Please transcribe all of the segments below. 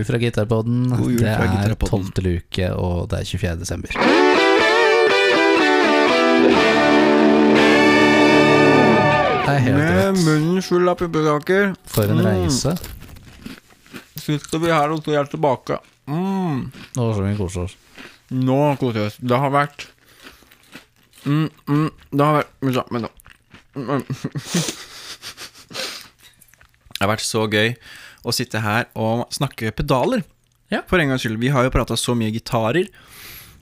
jul fra Gitarpodden. Jul det fra er Gitarpodden. 12. luke, og det er 24. desember. Er Med munnen full av pepperkaker For en Mm. reise. sitter vi her og ser tilbake. Mm. Nå så mye kose oss. Nå koser vi oss. Det har vært mm, mm, Det har vært Men så- nå Mm. Det har vært så gøy å sitte her og snakke pedaler. Ja. For en gangs skyld. Vi har jo prata så mye gitarer.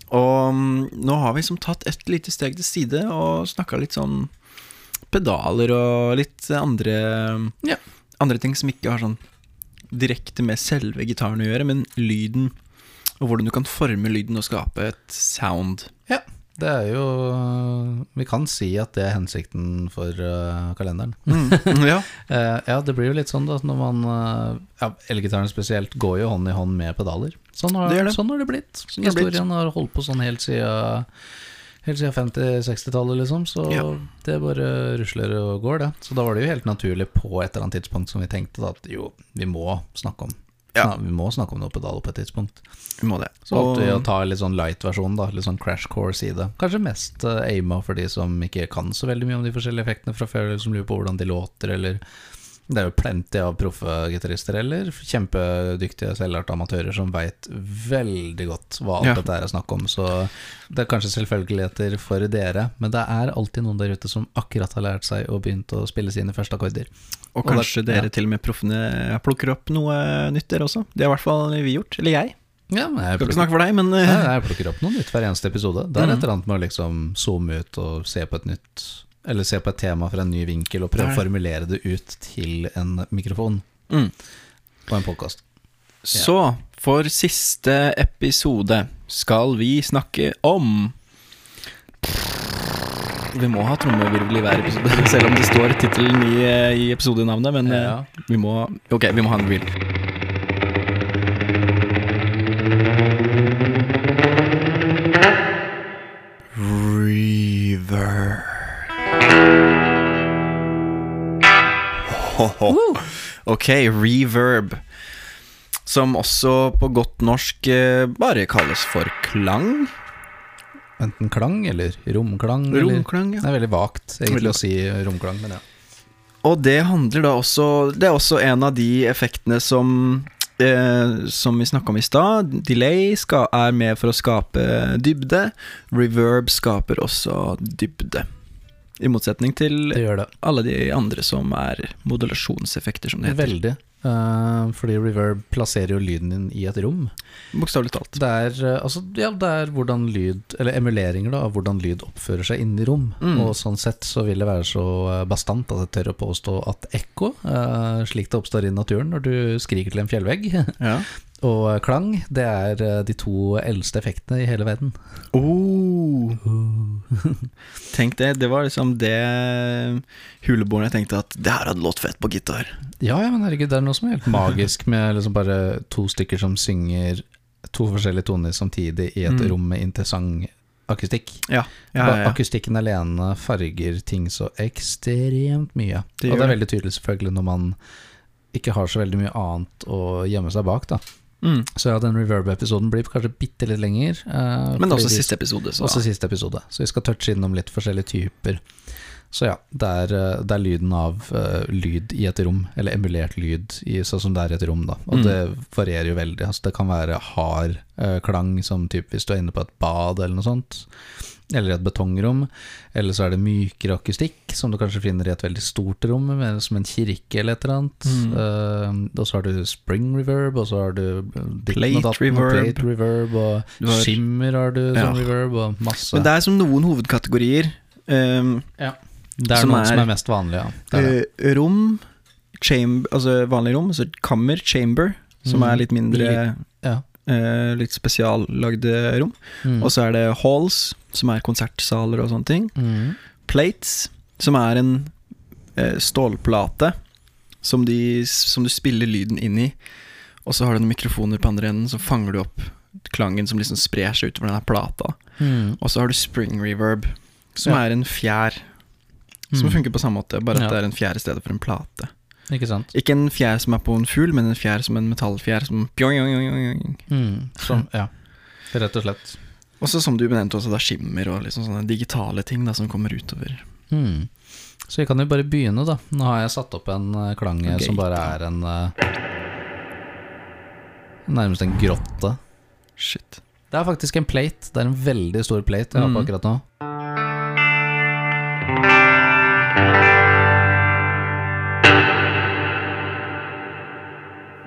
Og mm, nå har vi liksom tatt et lite steg til side og snakka litt sånn pedaler og litt andre Ja. Andre ting som ikke har sånn direkte med selve gitaren å gjøre, men lyden. Og hvordan du kan forme lyden og skape et sound. Ja. Det er jo Vi kan si at det er hensikten for uh, kalenderen. ja. uh, ja, det blir jo litt sånn da når man uh, Ja, elgitaren spesielt går jo hånd i hånd med pedaler. Sånn har Det det. Sånn har det blitt. Sånn. Historien har holdt på sånn helt siden Helt siden 50-60-tallet, liksom. Så Ja. det bare rusler og går, det. Så da var det jo helt naturlig på et eller annet tidspunkt som vi tenkte da, at jo, vi må snakke om Ja. Vi må snakke om noe pedal på et tidspunkt. Vi må det. Så valgte vi å ta litt sånn light-versjon, da. Litt sånn crash course i det. Kanskje mest uh, aima for de som ikke kan så veldig mye om de forskjellige effektene fra før, eller som lurer på hvordan de låter, eller Det er jo plenty av proffe gitarister, eller kjempedyktige selvlærte amatører som veit veldig godt hva alt Ja. dette er snakk om, så det er kanskje selvfølgeligheter for dere, men det er alltid noen der ute som akkurat har lært seg og begynt å spille sine første akkorder. Og Og kanskje dere ja. til og med proffene plukker opp noe nytt, dere også. Det har i hvert fall vi gjort. Eller jeg. Ja, men jeg Skal ikke plukker- snakke for deg, men uh... Nei, jeg plukker opp noe nytt hver eneste episode. Det er et eller annet med å liksom zoome ut og se på et nytt Eller se på et tema fra en ny vinkel og prøve å er formulere det ut til en mikrofon mm. på en podkast. Så for siste episode skal vi snakke om Vi må ha trommevirvel i hver episode, selv om det står tittelen i, eh, i episodenavnet. Men eh, Ja. vi må Ok, vi må ha en reel. Ok, reverb. Som også på godt norsk eh, bare kalles for klang. Enten klang eller romklang. eller- Romklang, ja. Det er veldig vagt egentlig å si romklang, men ja. Og det handler da også Det er også en av de effektene som eh, Som vi snakka om i stad. Delay skal, er med for å skape dybde. Reverb skaper også dybde. I motsetning til Det det. alle de andre som er modulasjonseffekter, som det heter. Veldig. Uh, fordi reverb plasserer jo lyden din i et rom. Bokstavelig talt. Det er, uh, altså, ja, det er hvordan lyd Eller emuleringer da, av hvordan lyd oppfører seg inni rom. Mm. Og sånn sett så vil det være så eh, bastant at jeg tør å påstå at ekko, uh, slik det oppstår i naturen når du skriker til en fjellvegg, Ja. og eh, klang, det er eh, de to eldste effektene i hele verden. Oh. Tenk det. Det var liksom det huleboeren jeg tenkte at det her hadde låt fett på gitar. Ja, ja, men herregud, det er noe som er helt magisk med liksom bare to stykker som synger to forskjellige toner samtidig i et Mm. rom med interessant akustikk. Ja, ja, ja, ja. Akustikken alene farger ting så ekstremt mye. Det og det er veldig tydelig selvfølgelig når man ikke har så veldig mye annet å gjemme seg bak. da Mm. Så ja, den reverb-episoden blir kanskje bitte litt lenger. Uh, Men også siste episode, så Også siste episode. Så vi skal touche innom litt forskjellige typer. Så ja, det er, eh, det er lyden av uh, lyd i et rom, eller emulert lyd, i, sånn som det er i et rom, da. Og Mm. det varierer jo veldig. Altså, det kan være hard uh, klang, som typ hvis du er inne på et bad eller noe sånt. Eller et betongrom. Eller så er det mykere akustikk, som du kanskje finner i et veldig stort rom, som en kirke eller et eller annet. Mm. Uh, og så har du spring reverb, og så har du Plate og datten, reverb. plate reverb, og har- skimmer har du som Ja. reverb, og masse. Men det er som noen hovedkategorier. Um, Det er som noen er- som er mest vanlige, ja. Eh, rom, chamber, altså vanlig rom, altså kammer, chamber, som Mm. er litt mindre Ja. Eh, Litt spesiallagde rom. Mm. Og så er det halls, som er konsertsaler og sånne ting. Mm. Plates, som er en eh, stålplate som, de, som du spiller lyden inn i. Og så har du noen mikrofoner på andre enden, så fanger du opp klangen som liksom sprer seg utover denne plata. Mm. Og så har du spring reverb, som Ja. er en fjær. Som Mm. funker på samme måte, bare at Ja. det er en fjær i stedet for en plate. Ikke sant? Ikke en fjær som er på en fugl, men en fjær som en metallfjær som pjong, pjong, pjong, Mm, som, ja, rett og slett. Også som du benevnte også, da skimmer og liksom sånne digitale ting da som kommer utover. Mm. Så vi kan jo bare begynne, da. Nå har jeg satt opp en eh, klang okay, som bare er en eh, Nærmest en grotte. Shit. Det er faktisk en plate. Det er en veldig stor plate jeg har på Mm. akkurat nå.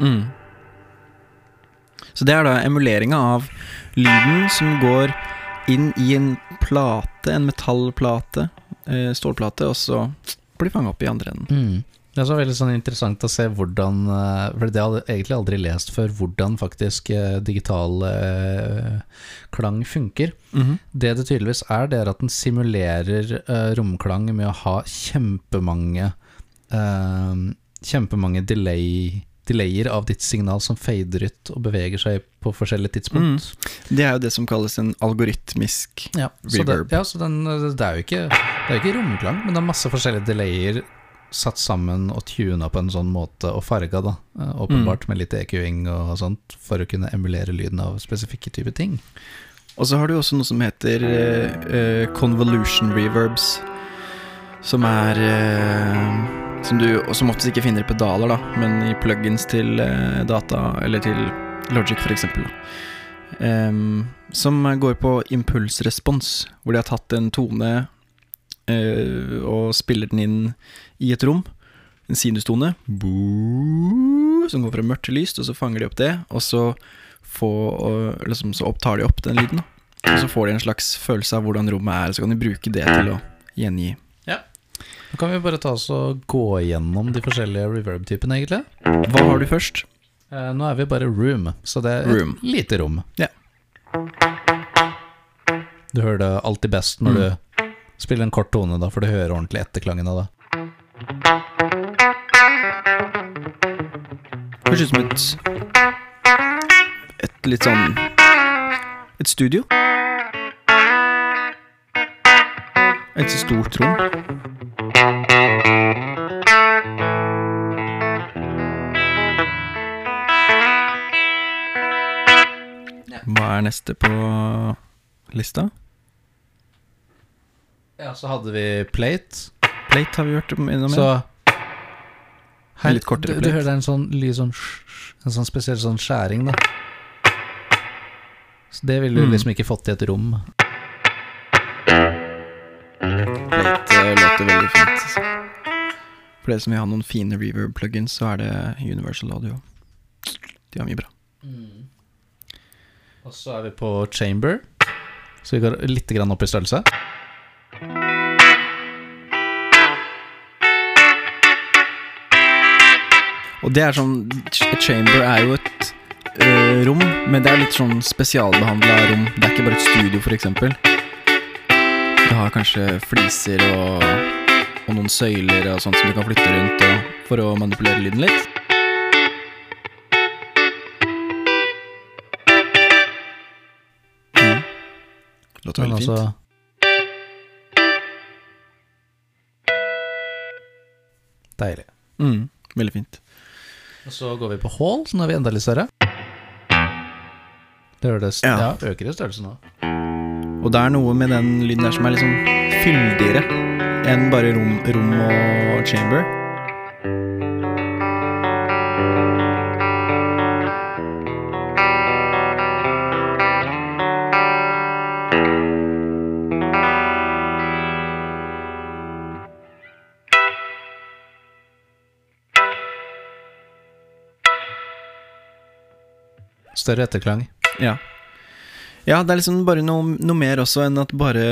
Mm. Så det er da emuleringa av lyden som går inn i en plate, en metallplate, eh, stålplate, og så blir fanga opp i andre enden. Mm. Det er så veldig sånn interessant å se hvordan eh, For det hadde jeg egentlig aldri lest før, hvordan faktisk eh, digital eh, klang funker. Mhm. Det det tydeligvis er, det er at den simulerer eh, romklang med å ha kjempemange eh, Kjempemange delay, delayer av ditt signal som fader ut og beveger seg på forskjellige tidspunkt. Det er jo det som kalles en algoritmisk Ja, så det, Reverb. ja, så den, det er jo ikke, det er ikke romklang, men det er masse forskjellige delayer satt sammen og tuna på en sånn måte, og farga, da, åpenbart, åpenbart, med litt EQ-ing og sånt, for å kunne emulere lyden av spesifikke typer ting. Og så har du også noe som heter eh, eh, convolution reverbs, som er eh, Som du som oftest ikke finner i pedaler, da, men i plugins til eh, data, eller til Logic f.eks. Um, som går på impulsrespons, hvor de har tatt en tone uh, og spiller den inn i et rom. En sinustone som går fra mørkt til lyst, og så fanger de opp det. Og så, får, uh, liksom, så opp, tar de opp den lyden. Og så får de en slags følelse av hvordan rommet er, og så kan de bruke det til å gjengi. Nå kan vi bare ta oss og gå gjennom de forskjellige reverb-typene, egentlig. Hva har du først? Eh, nå er vi bare room, så det er Room. et lite rom. Ja. Du hører det alltid best når du spiller en kort tone, da, for du hører ordentlig etterklangen av det. Høres ut som et Et litt sånn Et studio. Et stort rom. Neste på lista? Ja, så hadde vi plate. Plate har vi hørt om innom. Så her, Litt kortere du, du hører det er en sånn lyd sånn En sånn spesiell sånn skjæring, da. Så det ville du Mm. liksom ikke fått i et rom. Plate låter veldig fint. altså. For dere som vil ha noen fine reverb-plugins, så er det Universal Audio. De har mye bra. Og så er vi på chamber. Så vi går litt opp i størrelse. Og det er sånn chamber er jo et øh, rom, men det er litt sånn spesialbehandla rom. Det er ikke bare et studio, eksempel. Det har kanskje fliser og, og noen søyler og sånt som du kan flytte rundt og, for å manipulere lyden litt. Låter veldig veldig fint. altså Deilig. Mm, veldig fint. Og så går vi på hall, så nå er vi enda litt større. Det høres Ja. ja. øker i størrelse nå. Og det er noe med den lyden der som er sånn fyldigere enn bare rom, rom og chamber. Større etterklang. Ja. Ja, det er liksom bare noe, noe mer også enn at bare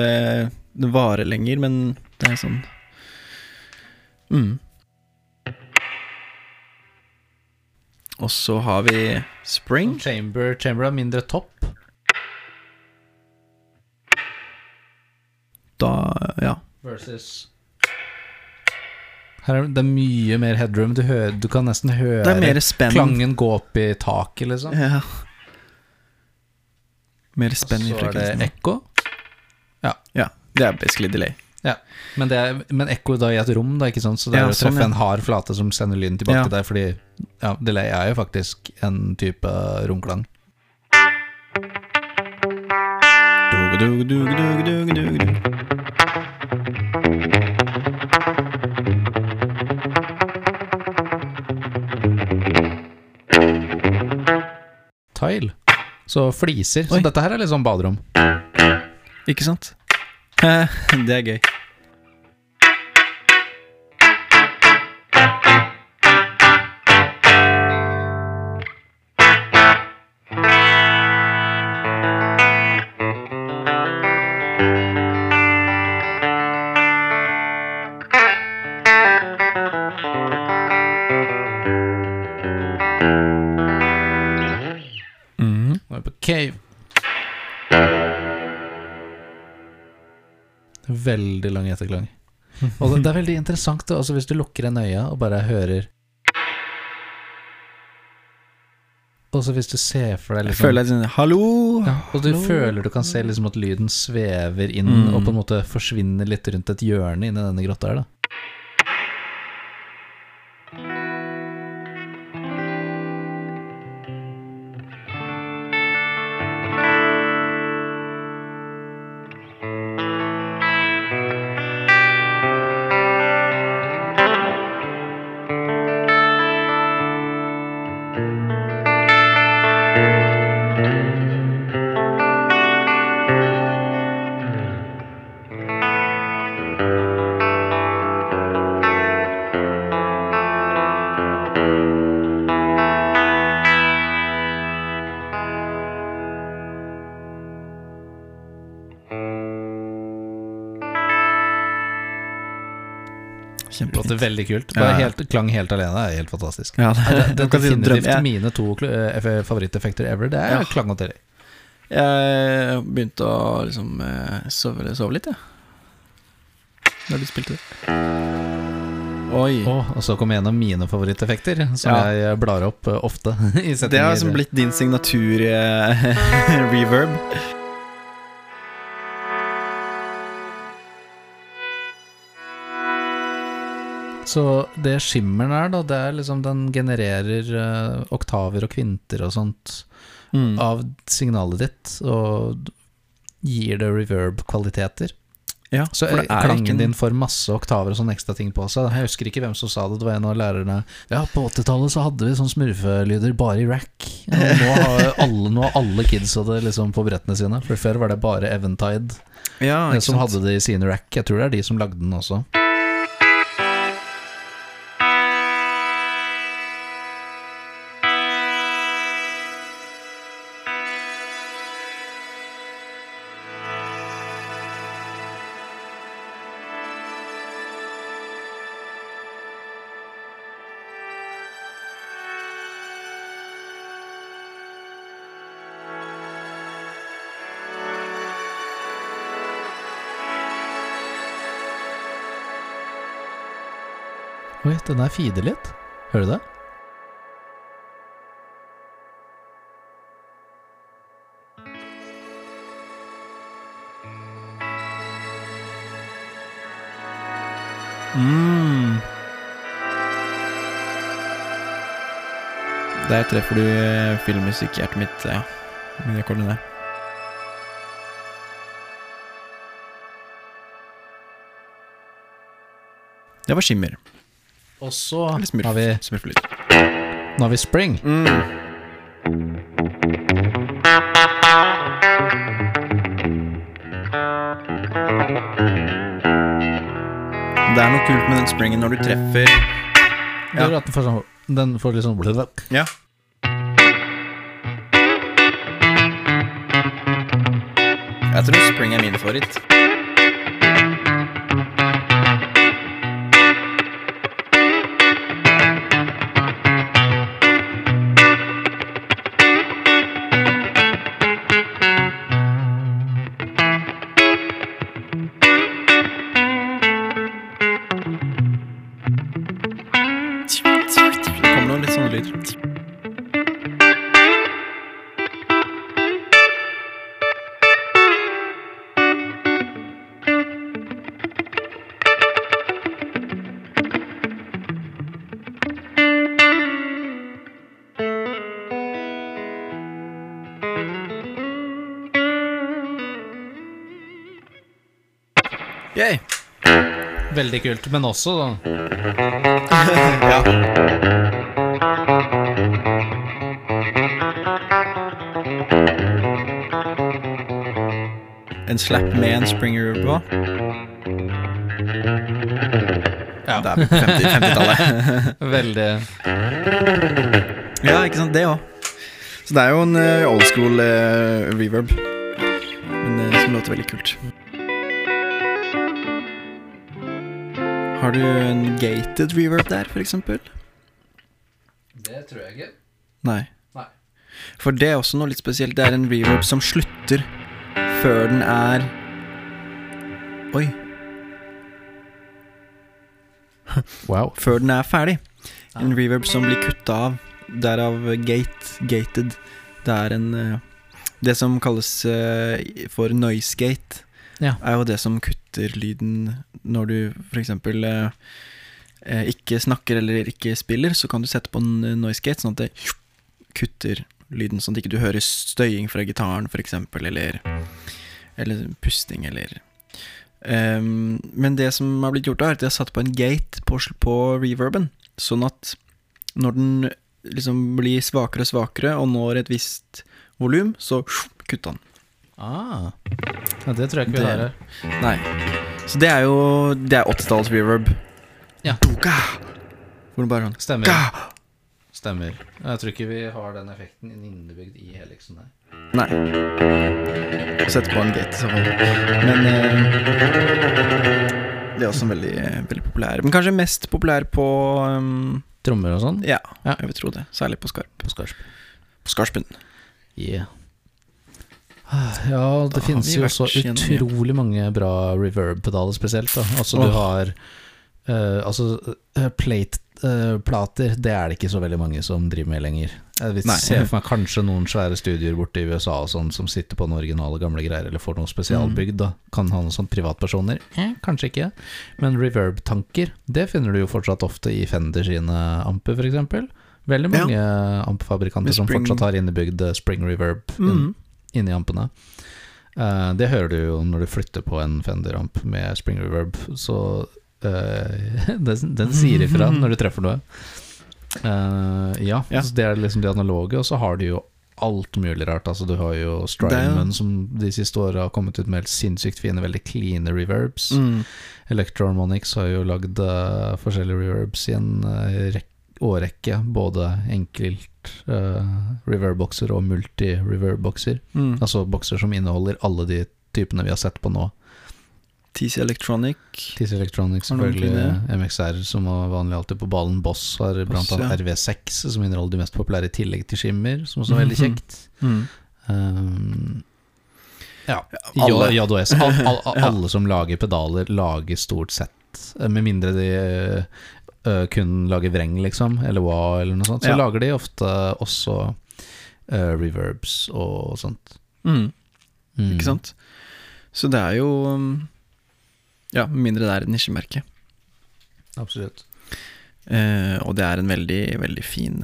det varer lenger, men det er sånn mm. Og så har vi spring. Chamber, chamber har mindre topp. Da Ja. Versus Her er det er mye mer headroom. Du, hører, du kan nesten høre er klangen gå opp i taket, liksom. Ja. Mer spenn i så er det ekko. Ja, det er basically delay. Ja, men, det er, men ekko da i et rom, da, ikke sant? Så det er Ja, å sånn, treffe ja. en hard flate som sender lyden tilbake Ja. deg, fordi ja, delay er jo faktisk en type romklang. Dug, dug, dug, dug, dug, dug, dug. Tile. Så fliser. Så Oi. dette her er litt sånn baderom. Ikke sant? Eh, Det er gøy. Veldig lang etterklang. Og det, det er veldig interessant da, altså hvis du lukker en øye og bare hører Og så hvis du ser for deg Jeg liksom føler litt sånn Hallo! ja, Og du hallo. føler du kan se liksom at lyden svever inn Mm. og på en måte forsvinner litt rundt et hjørne inni denne grotta her, da. Låter veldig kult. Bare helt, klang helt alene er helt fantastisk. Ja, Det, det, det, er definitivt mine to eh, favoritteffekter ever. Det er Ja. klang og delay. jeg begynte å liksom eh, sove, sove litt, jeg. Da du spilte det. Oi. Oh, og så kom en av mine favoritteffekter, som Ja. jeg blar opp eh, ofte. Det har liksom blitt din signatur Så det skimmeren er, da, det er liksom den genererer uh, oktaver og kvinter og sånt Mm. av signalet ditt, og gir det reverb-kvaliteter. Ja, Så eh, det er klangen en- din får masse oktaver og sånne ekstra ting på seg. Jeg husker ikke hvem som sa det, det var en av lærerne. Ja, på 80-tallet så hadde vi sånne smurfelyder bare i rack. Og nå har alle, nå har alle kidsa det liksom på brettene sine. For før var det bare Eventide Ja, eh, som sant? hadde det i sine rack. Jeg tror det er de som lagde den også. Oi, den her feeder litt. Hører du det? Mm. Der treffer du eh, filmmusikkhjertet mitt, ja. Med de akkordene der. Det var skimmer. Og så smurf. har vi, Smurfelyd. nå har vi spring. Mm. Det er noe kult med den springen når du treffer Det er at den får, sånn, den får litt sånn Ja. Jeg tror spring er min favoritt. Veldig kult. Men også da Ja. En slap med en springer på. Ja. Det er på 50 50-tallet. Veldig ja, ikke sant. Det òg. Så det er jo en eh, old school uh, reverb. Men uh, som låter veldig kult. Har du en gated reverb der, eksempel? Det tror jeg ikke. Nei. Nei. For det er også noe litt spesielt. Det er en reverb som slutter før den er Oi. Wow. Før den er ferdig. En reverb som blir kutta av. Derav gate, gated. Det er en eh, Det som kalles eh, for noise gate, Ja. er jo det som kutter lyden når du f.eks. Eh, ikke snakker eller ikke spiller, så kan du sette på en eh, noise gate, sånn at det kutter lyden, sånn at ikke du hører støying fra gitaren, f.eks., eller, eller pusting, eller um, Men det som har blitt gjort, er at de har satt på en gate på, på reverben, sånn at når den liksom blir svakere og svakere og når et visst volum, så kutter den. Ah. Ja, det tror jeg ikke vi har her. Nei. Så det er jo Det er 80-talls reverb. Ja. Duka! Hvor det bare sånn Stemmer. Ga! Stemmer. Jeg tror ikke vi har den effekten innebygd i Helixen her. Nei. Sett på en gate, i så fall. Men uh, Det er også veldig, veldig populær. Men kanskje mest populær på um, Trommer og sånn? Ja, Ja. jeg vil tro det. Særlig på skarp. På skarp. På skarpen. Yeah. Ja, det Da finnes jo så utrolig mange bra reverb-pedaler spesielt. da Altså Åh. du har uh, Altså eh, plate-plater, det er det ikke så veldig mange som driver med lenger. Jeg ser for meg kanskje noen svære studier borte i USA sånn som sitter på noen originale gamle greier, eller får noe spesialbygd. da Kan ha noen sånn privatpersoner. Eh, kanskje ikke. Men reverb-tanker, det finner du jo fortsatt ofte i Fender sine amper, f.eks. Veldig Ja. mange ampfabrikanter Med som fortsatt har innebygd eh, spring reverb Mm. Inni ampene. Eh, det hører du jo når du flytter på en Fender-amp med spring reverb, så eh, den, den sier ifra når du treffer noe. Eh, ja, Ja. Så det er liksom de analoge, og så har du jo alt mulig rart. Altså Du har jo Strymon, som de siste åra har kommet ut med helt sinnssykt fine, veldig clean reverbs. Mm. Electroharmonics har jo lagd forskjellige reverbs i en eh, årrekke. Både enkelt uh, reverb-bokser og multi-reverb-bokser. Mm. Altså bokser som inneholder alle de typene vi har sett på nå. TC Electronic. TC Electronic, selvfølgelig. MXR, som var vanlig alltid på ballen. Boss har blant annet RV6, som inneholder de mest populære i tillegg til Skimmer, som også er veldig Mhm. kjekt. Mm. Um, ja. alle. J- JOS. All, all, all, Ja. Alle som lager pedaler, lager stort sett eh, Med mindre de eh, kun lager vreng, liksom, eller wah, eller noe sånt, så Ja. lager de ofte også uh, reverbs og sånt. Mm. Mm. Ikke sant? Så det er jo um, Ja, mindre det er et nisjemerke. Absolutt. Uh, og det er en veldig, veldig fin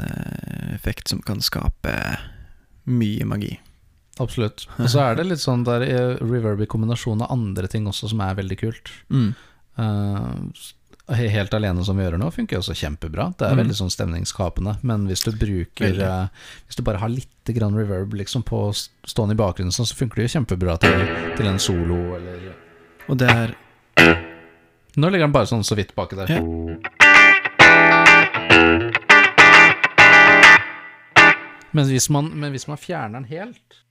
effekt som kan skape mye magi. Absolutt. Og så er det litt sånn der reverb i kombinasjon av andre ting også som er veldig kult. Mm. He- helt alene som vi gjør nå, funker også kjempebra. Det er Mm. veldig sånn stemningsskapende. Men hvis du bruker eh, Hvis du bare har litt grann reverb liksom på stående i bakgrunnen, så funker det jo kjempebra til, til en solo eller Og det er Nå ligger den bare sånn så vidt baki der. Ja. Men, hvis man, men hvis man fjerner den helt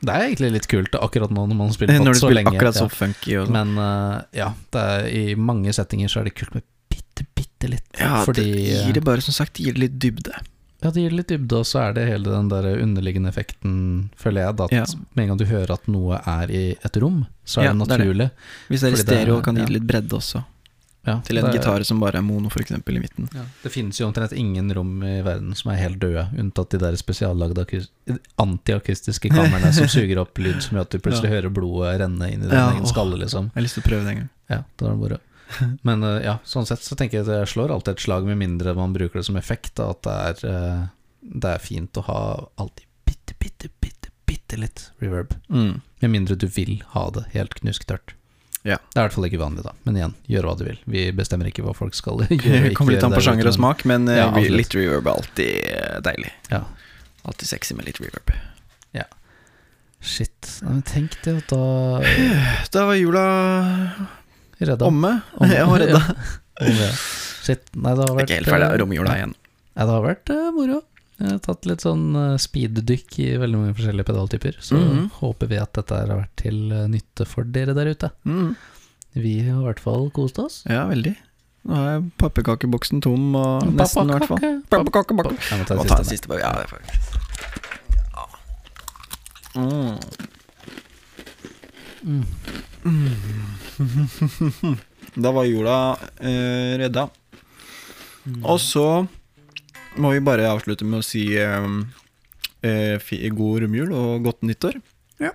Det er egentlig litt kult akkurat nå når man spiller du så lenge. akkurat så funky og sånn. Men uh, ja, det er, i mange settinger så er det kult med bitte, bitte litt. Ja, fordi det gir det bare, som sagt, gir det litt dybde. Ja, det gir litt dybde, og så er det hele den der underliggende effekten, føler jeg, at Ja. med en gang du hører at noe er i et rom, så er Ja, det det er det. naturlig. Hvis det er i stereo, det kan det gi litt bredde også. Ja, Til en det, gitar som bare er mono, for eksempel, i midten. Ja, det finnes jo omtrent ingen rom i verden som er helt døde, unntatt de der spesiallagde akus- antiakustiske kameraene som suger opp lyd som gjør at du plutselig hører blodet renne inn i din Ja, egen åh. skalle, liksom. Jeg har lyst til å prøve det en gang. Ja, det var moro. Men eh, ja, sånn sett så tenker jeg at jeg slår alltid et slag, med mindre man bruker det som effekt, da, at det er, eh, det er fint å ha alltid bitte, bitte, bitte, bitte litt reverb. Mm. Med mindre du vil ha det helt knusktørt. Ja. Det er i hvert fall ikke vanlig, da. Men igjen, gjør hva du vil. Vi bestemmer ikke hva folk skal gjøre. Det kommer litt an på sjanger og smak, men eh, Ja, litt reverb er alltid deilig. Ja. Alltid sexy med litt reverb. Shit. Nei, men tenk det at da Da var jula Redda. omme. Omme. Jeg var redda. ja. Shit. Nei, det har vært ikke helt ferdig eh, romjula igjen. Nei, det har vært uh, moro. Jeg har tatt litt sånn eh, speeddykk i veldig mange forskjellige pedaltyper. Så Mhm. håper vi at dette har vært til eh, nytte for dere der ute. Mm. Vi har i hvert fall kost oss. Ja, veldig. Nå er pepperkakeboksen tom, og nesten i hvert fall. Pepperkakeboksen. Jeg må ta en siste. siste. Ja, det får vi. Mm. Da var jula eh, redda. Mm. Og så må vi bare avslutte med å si eh, eh, fi- god romjul og godt nyttår. Ja.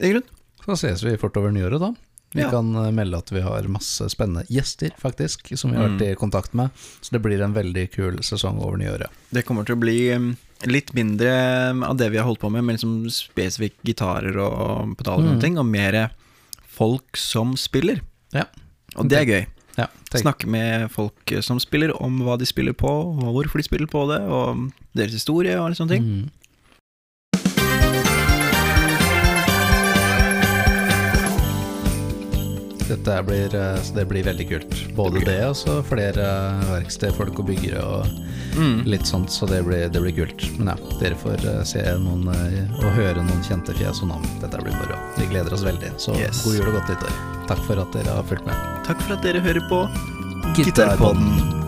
I grunn. Så ses vi fort over nyåret, da. Vi Ja. kan eh, melde at vi har masse spennende gjester, faktisk, som vi har vært Mm. i kontakt med. Så det blir en veldig kul sesong over nyåret. Det kommer til å bli eh, litt mindre eh, av det vi har holdt på med, med liksom spesifikke gitarer og pedaler og Mm. ting, og mer folk som spiller. Ja. Og det er gøy. Ja. Snakke med folk som spiller, om hva de spiller på, og hvorfor de spiller på det, og deres historie og alle sånne ting. Mm. Dette blir, eh, så det blir veldig kult. Både det, det og så flere verkstedfolk og byggere og Mm. litt sånt, så det blir, det blir kult. Men ja, dere får eh, se noen eh, og høre noen kjente fjes og navn. Dette blir moro. Vi gleder oss veldig. Så Yes. god jul og godt nyttår. Takk for at dere har fulgt med. Takk for at dere hører på Gitarpodden. Gitarpodden.